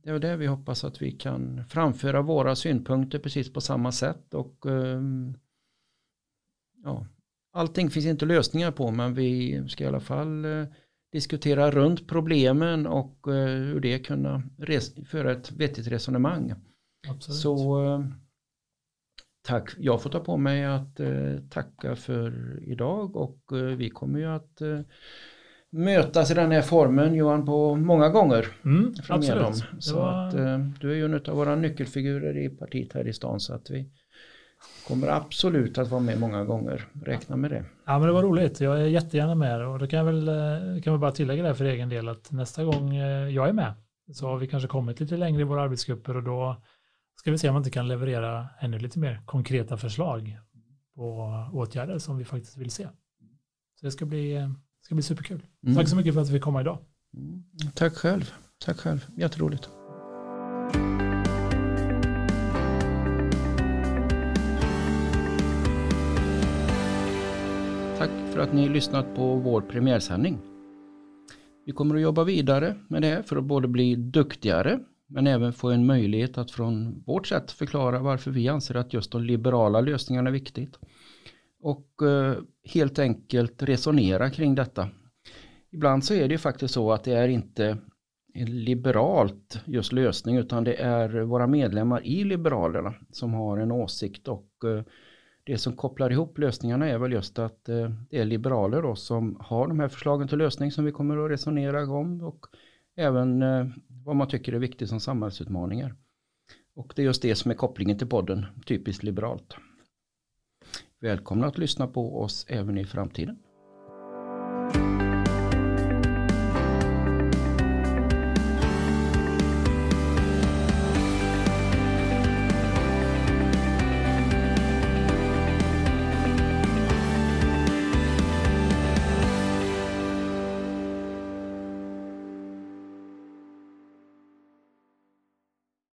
det är det vi hoppas att vi kan framföra våra synpunkter precis på samma sätt och ehm, ja, allting finns inte lösningar på men vi ska i alla fall eh, diskutera runt problemen och eh, hur det kunna föra ett vettigt resonemang. Absolut. Så eh, tack, jag får ta på mig att tacka för idag och vi kommer ju att mötas i den här formen Johan på många gånger. Mm, absolut. Så var... att, eh, du är ju en av våra nyckelfigurer i partiet här i stan så att vi kommer absolut att vara med många gånger. Räkna med det. Ja men det var roligt. Jag är jättegärna med och då kan jag väl, eh, kan vi bara tillägga det för egen del att nästa gång eh, jag är med så har vi kanske kommit lite längre i våra arbetsgrupper och då ska vi se om man inte kan leverera ännu lite mer konkreta förslag på åtgärder som vi faktiskt vill se. Så det ska bli det ska bli superkul. Mm. Tack så mycket för att vi fick komma idag. Mm. Tack själv. Tack själv. Jätteroligt. Tack för att ni lyssnat på vår premiärsändning. Vi kommer att jobba vidare med det för att både bli duktigare men även få en möjlighet att från vårt sätt förklara varför vi anser att just de liberala lösningarna är viktigt och eh, helt enkelt resonera kring detta. Ibland så är det ju faktiskt så att det är inte en liberalt just lösning utan det är våra medlemmar i Liberalerna som har en åsikt och eh, det som kopplar ihop lösningarna är väl just att eh, det är liberaler då som har de här förslagen till lösning som vi kommer att resonera om och även eh, vad man tycker är viktigt som samhällsutmaningar. Och det är just det som är kopplingen till podden, typiskt liberalt. Välkomna att lyssna på oss även i framtiden.